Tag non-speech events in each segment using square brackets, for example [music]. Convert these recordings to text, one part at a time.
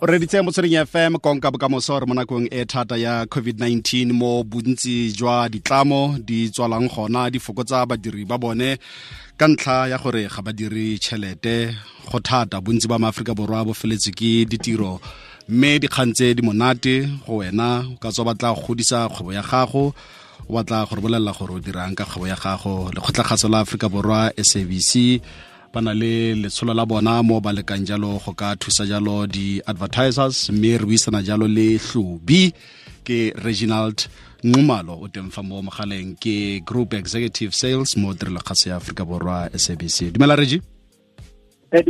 o reditse motsweding fm konka bokamoso re mo nakong e thata ya covid-19. Mo bontsi jwa ditlamo di tswalang gona di fokotsa badiri ba bone ka ntlha ya gore ga ba dire tšhelete. Go thata bontsi ba maaforika borwa bo feletse ke ditiro. Mme dikgang tse di monate go wena o ka tswa batla go godisa kgwebo ya gago o batla gore bolelela gore o dirang ka kgwebo ya gago. Lekgotlakgatso la aforika borwa sabc ba na le letsholo la bona mo ba lekang jalo go ka thusa jalo di-advertisers mme re buisana jalo le hlobi ke reginald nqumalo o teng fa mo mogaleng. Ke group executive sales mo tirelokgase ya aforika borwa sabc dumela regi? Ra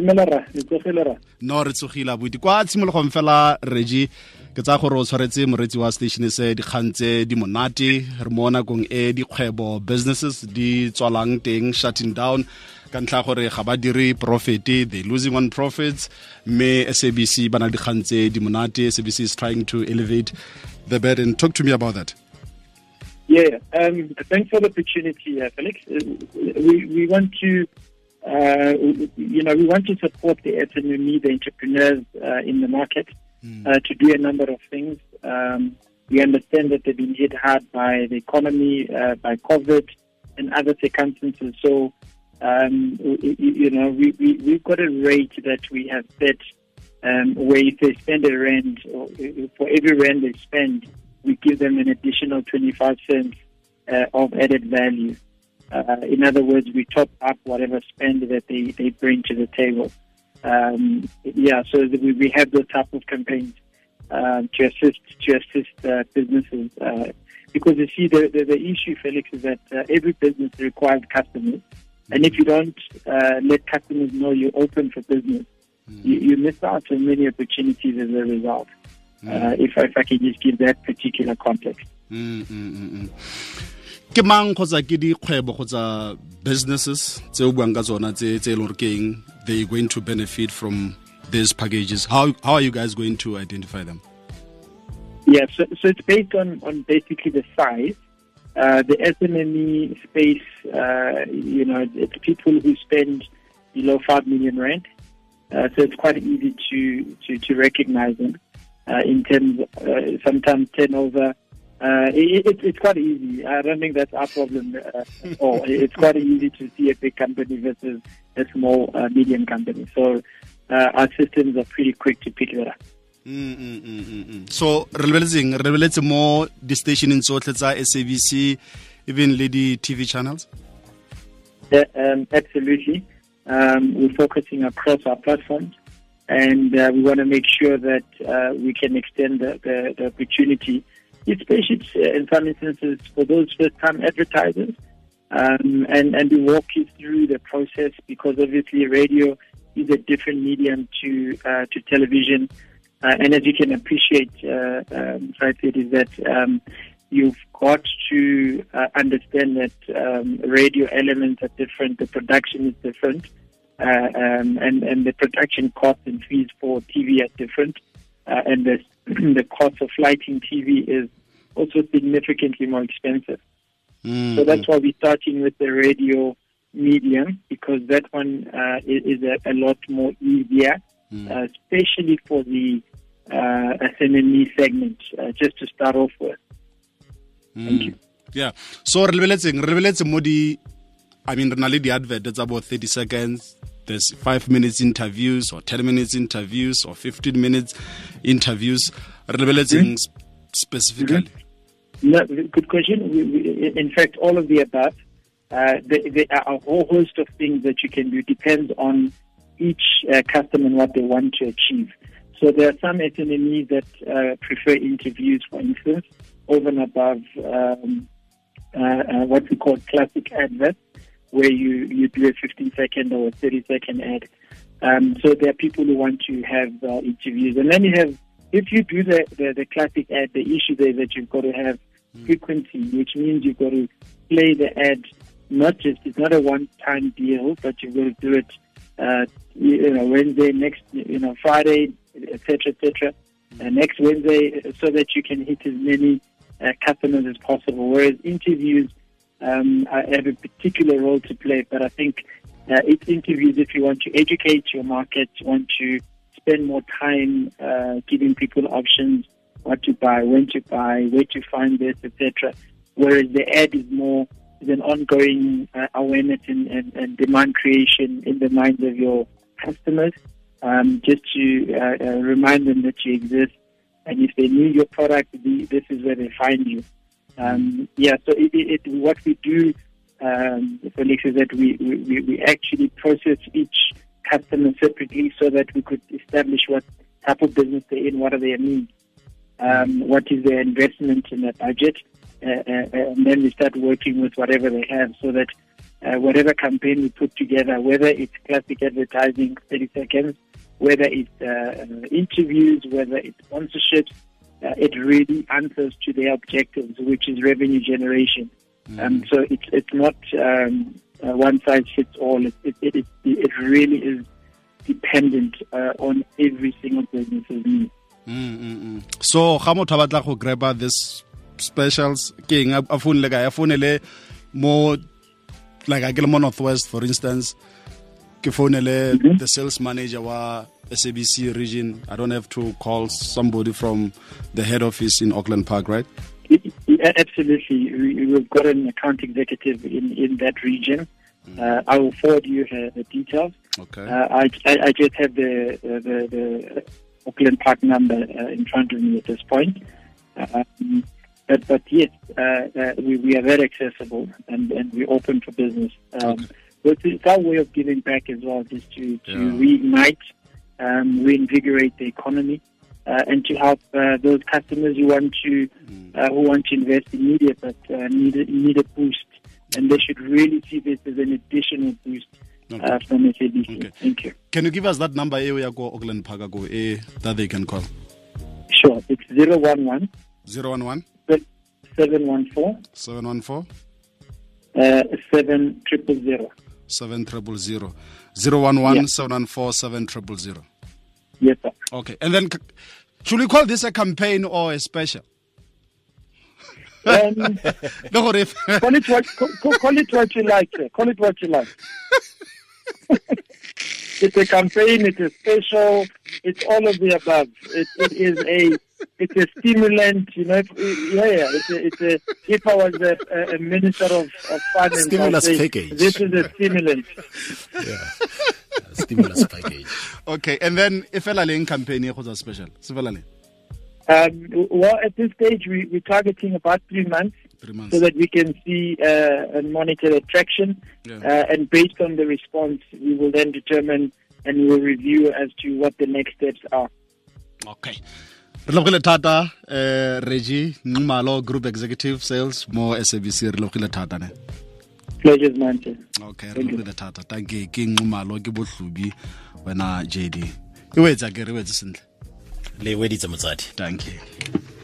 no re tsogile abuti kwa tshimologong fela regi ke tsaya gore o tshwaretse moretsi wa station se dikgang tse di monate. Re mo nakong e dikgwebo businesses di tswalang teng shutting down ka ntlha gore ga ba dire profit they losing on profits mme sabc ba na dikgang tse di monate sabc is trying to elevate the bed and talk to me about that yeah um, thanks for the opportunity uh, felix uh, we, we want to uh, you know, we want to support the SME, the entrepreneurs uh, in the market, mm. uh, to do a number of things. Um, we understand that they've been hit hard by the economy, uh, by COVID, and other circumstances. So, um, you, know, we, we, we've got a rate that we have set um, where if they spend a rand, or for every rand they spend, we give them an additional 25 cents uh, of added value. Uh, in other words, we top up whatever spend that they, they bring to the table. Um, yeah, so we, we have those type of campaigns um, to assist to assist uh, businesses. Uh, because you see, the, the, the issue, Felix, is that uh, every business requires customers, and if you don't uh, let customers know you're open for business, mm. you, you, miss out on many opportunities as a result. Mm. if, if I can just give that particular context. Mm, ke mang kgotsa ke dikgwebo kgotsa businesses tse o buang ka tsona tse tse leng keng they going to benefit from these packages how how are you guys going to identify them yeah so, so it's based on on basically the size uh, the SMME space, uh, you know, it's people who spend below five million rand, uh, so it's quite easy to to, to recognize them uh, in terms. Of, sometimes turnover uh, it, it, it's quite easy. I don't think that's our problem uh, at all. It's quite easy to see a big company versus a small, uh, medium company. So uh, our systems are pretty quick to pick that up. So re lebeletseng re lebeletse mo di-stationeng tsotlhe tsa sabc even le di-tv channels yeah, um, absolutely um, we're focusing across our platforms and uh, we want to make sure that uh, we can extend the, the, the opportunity especially uh, in some instances for those first-time advertisers. Um, and, and we walk you through the process because obviously radio is a different medium to uh, to television. Uh, and as you can appreciate, uh, um, it is that um, you've got to uh, understand that um, radio elements are different, the production is different, uh, um, and, and the production costs and fees for TV are different, uh, and the, [clears throat] the cost of lighting TV is also significantly more expensive. Mm-hmm. So that's why we're starting with the radio medium because that one uh, is, a, a, lot more easier, mm. uh, especially for the uh, SMME segment, uh, just to start off with. Mm. Thank you. Yeah. So re lebeletseng re lebeletse mo di I mean re na le di-advert tsa about 30 seconds there's 5 minutes interviews or 10 minutes interviews or 15 minutes interviews re lebeletseng mm -hmm. specifically mm -hmm. No, good question. We, we, in fact, all of the above. Uh, there, there, are a whole host of things that you can do. Depends on each uh, customer and what they want to achieve. So there are some SMEs that uh, prefer interviews, for instance, over and above um, uh, uh, what we call classic adverts, where you, you do a 15 second or a 30 second ad. Um, so there are people who want to have uh, interviews. And then you have if you do the, the, the, classic ad, the issue there is that you've got to have mm. frequency, which means you've got to play the ad not just, it's not a one time deal, but you've got to do it, uh, you know, Wednesday, next, you know, Friday, etc., etc., uh, next Wednesday, so that you can hit as many uh, customers as possible. Whereas interviews um, have a particular role to play, but I think uh, it's interviews if you want to educate your market, want to spend more time uh, giving people options, what to buy, when to buy, where to find this, etc. Whereas the ad is more is an ongoing uh, awareness and, and, and, demand creation in the minds of your customers, um, just to uh, uh, remind them that you exist. And if they need your product, this is where they find you. Um, yeah, so it, it, it, what we do, um, Felix, is that we, we, we actually process each customer separately so that we could establish what type of business they're in, what are their needs, um, what is their investment in their budget, and then we start working with whatever they have so that uh, whatever campaign we put together, whether it's classic advertising, 30 seconds, whether it's uh, interviews, whether it's sponsorships, uh, it really answers to their objectives, which is revenue generation. Mm. Um, so it's it's not um, uh, one size fits all. It it, it, it really is dependent uh, on every single business's needs. Mm, mm, mm. so ga motho a batla go graba this specials ke eng a founele kae a founele mo like a ke le mo northwest for instance ke founele mm -hmm. the sales manager wa SABC region. I don't have to call somebody from the head office in Auckland Park right? Absolutely. We've got an account executive in in that region. Mm. uh, I will forward you her details. Okay. Uh, I, I, I just have the the, the Auckland Park number uh, in front of me at this point. Um, but, but yes, uh, uh, we, we are very accessible and, and we're open for business. Um, okay. But it's our way of giving back as well, just to, to yeah. reignite, um, reinvigorate the economy, uh, and to help uh, those customers who want to mm. uh, who want to invest in media but uh, need a, need a boost, and they should really see this as an additional boost. Okay. Uh, from SABC. Okay. Thank you. Can you give us that number here go Auckland Park eh, that they can call? Sure. It's 011 011 714 714 uh, 7 triple zero. 7 triple zero. 011 yeah. 714 7 triple zero. Yes, sir. Okay. And then should we call this a campaign or a special? Um, [laughs] call, it what, call, call it what you like. Sir. Call it what you like. [laughs] it's a campaign. It's a special. It's all of the above. It, it is a it's a stimulant, you know. yeah, yeah. It's a, it's a, if I was a, a minister of, of finance, stimulus say, package. This is a stimulant. yeah, a stimulus package. Okay, and then if a leng campaign e a special, um, well, at this stage, we, we're targeting about three months, three months. so that we can see uh, and monitor the traction. Yeah. Uh, and based on the response, we will then determine and we will review as to what the next steps are. Okay. Re lebogile thata eh regi nxumalo group executive sales mo sabc re lebogile thata ne? Okay re lebogile thata. Tanke ke nxumalo ke bohlubi wena jd e wetsa ke re wetse sentle. Le weditse motsadi. Thank you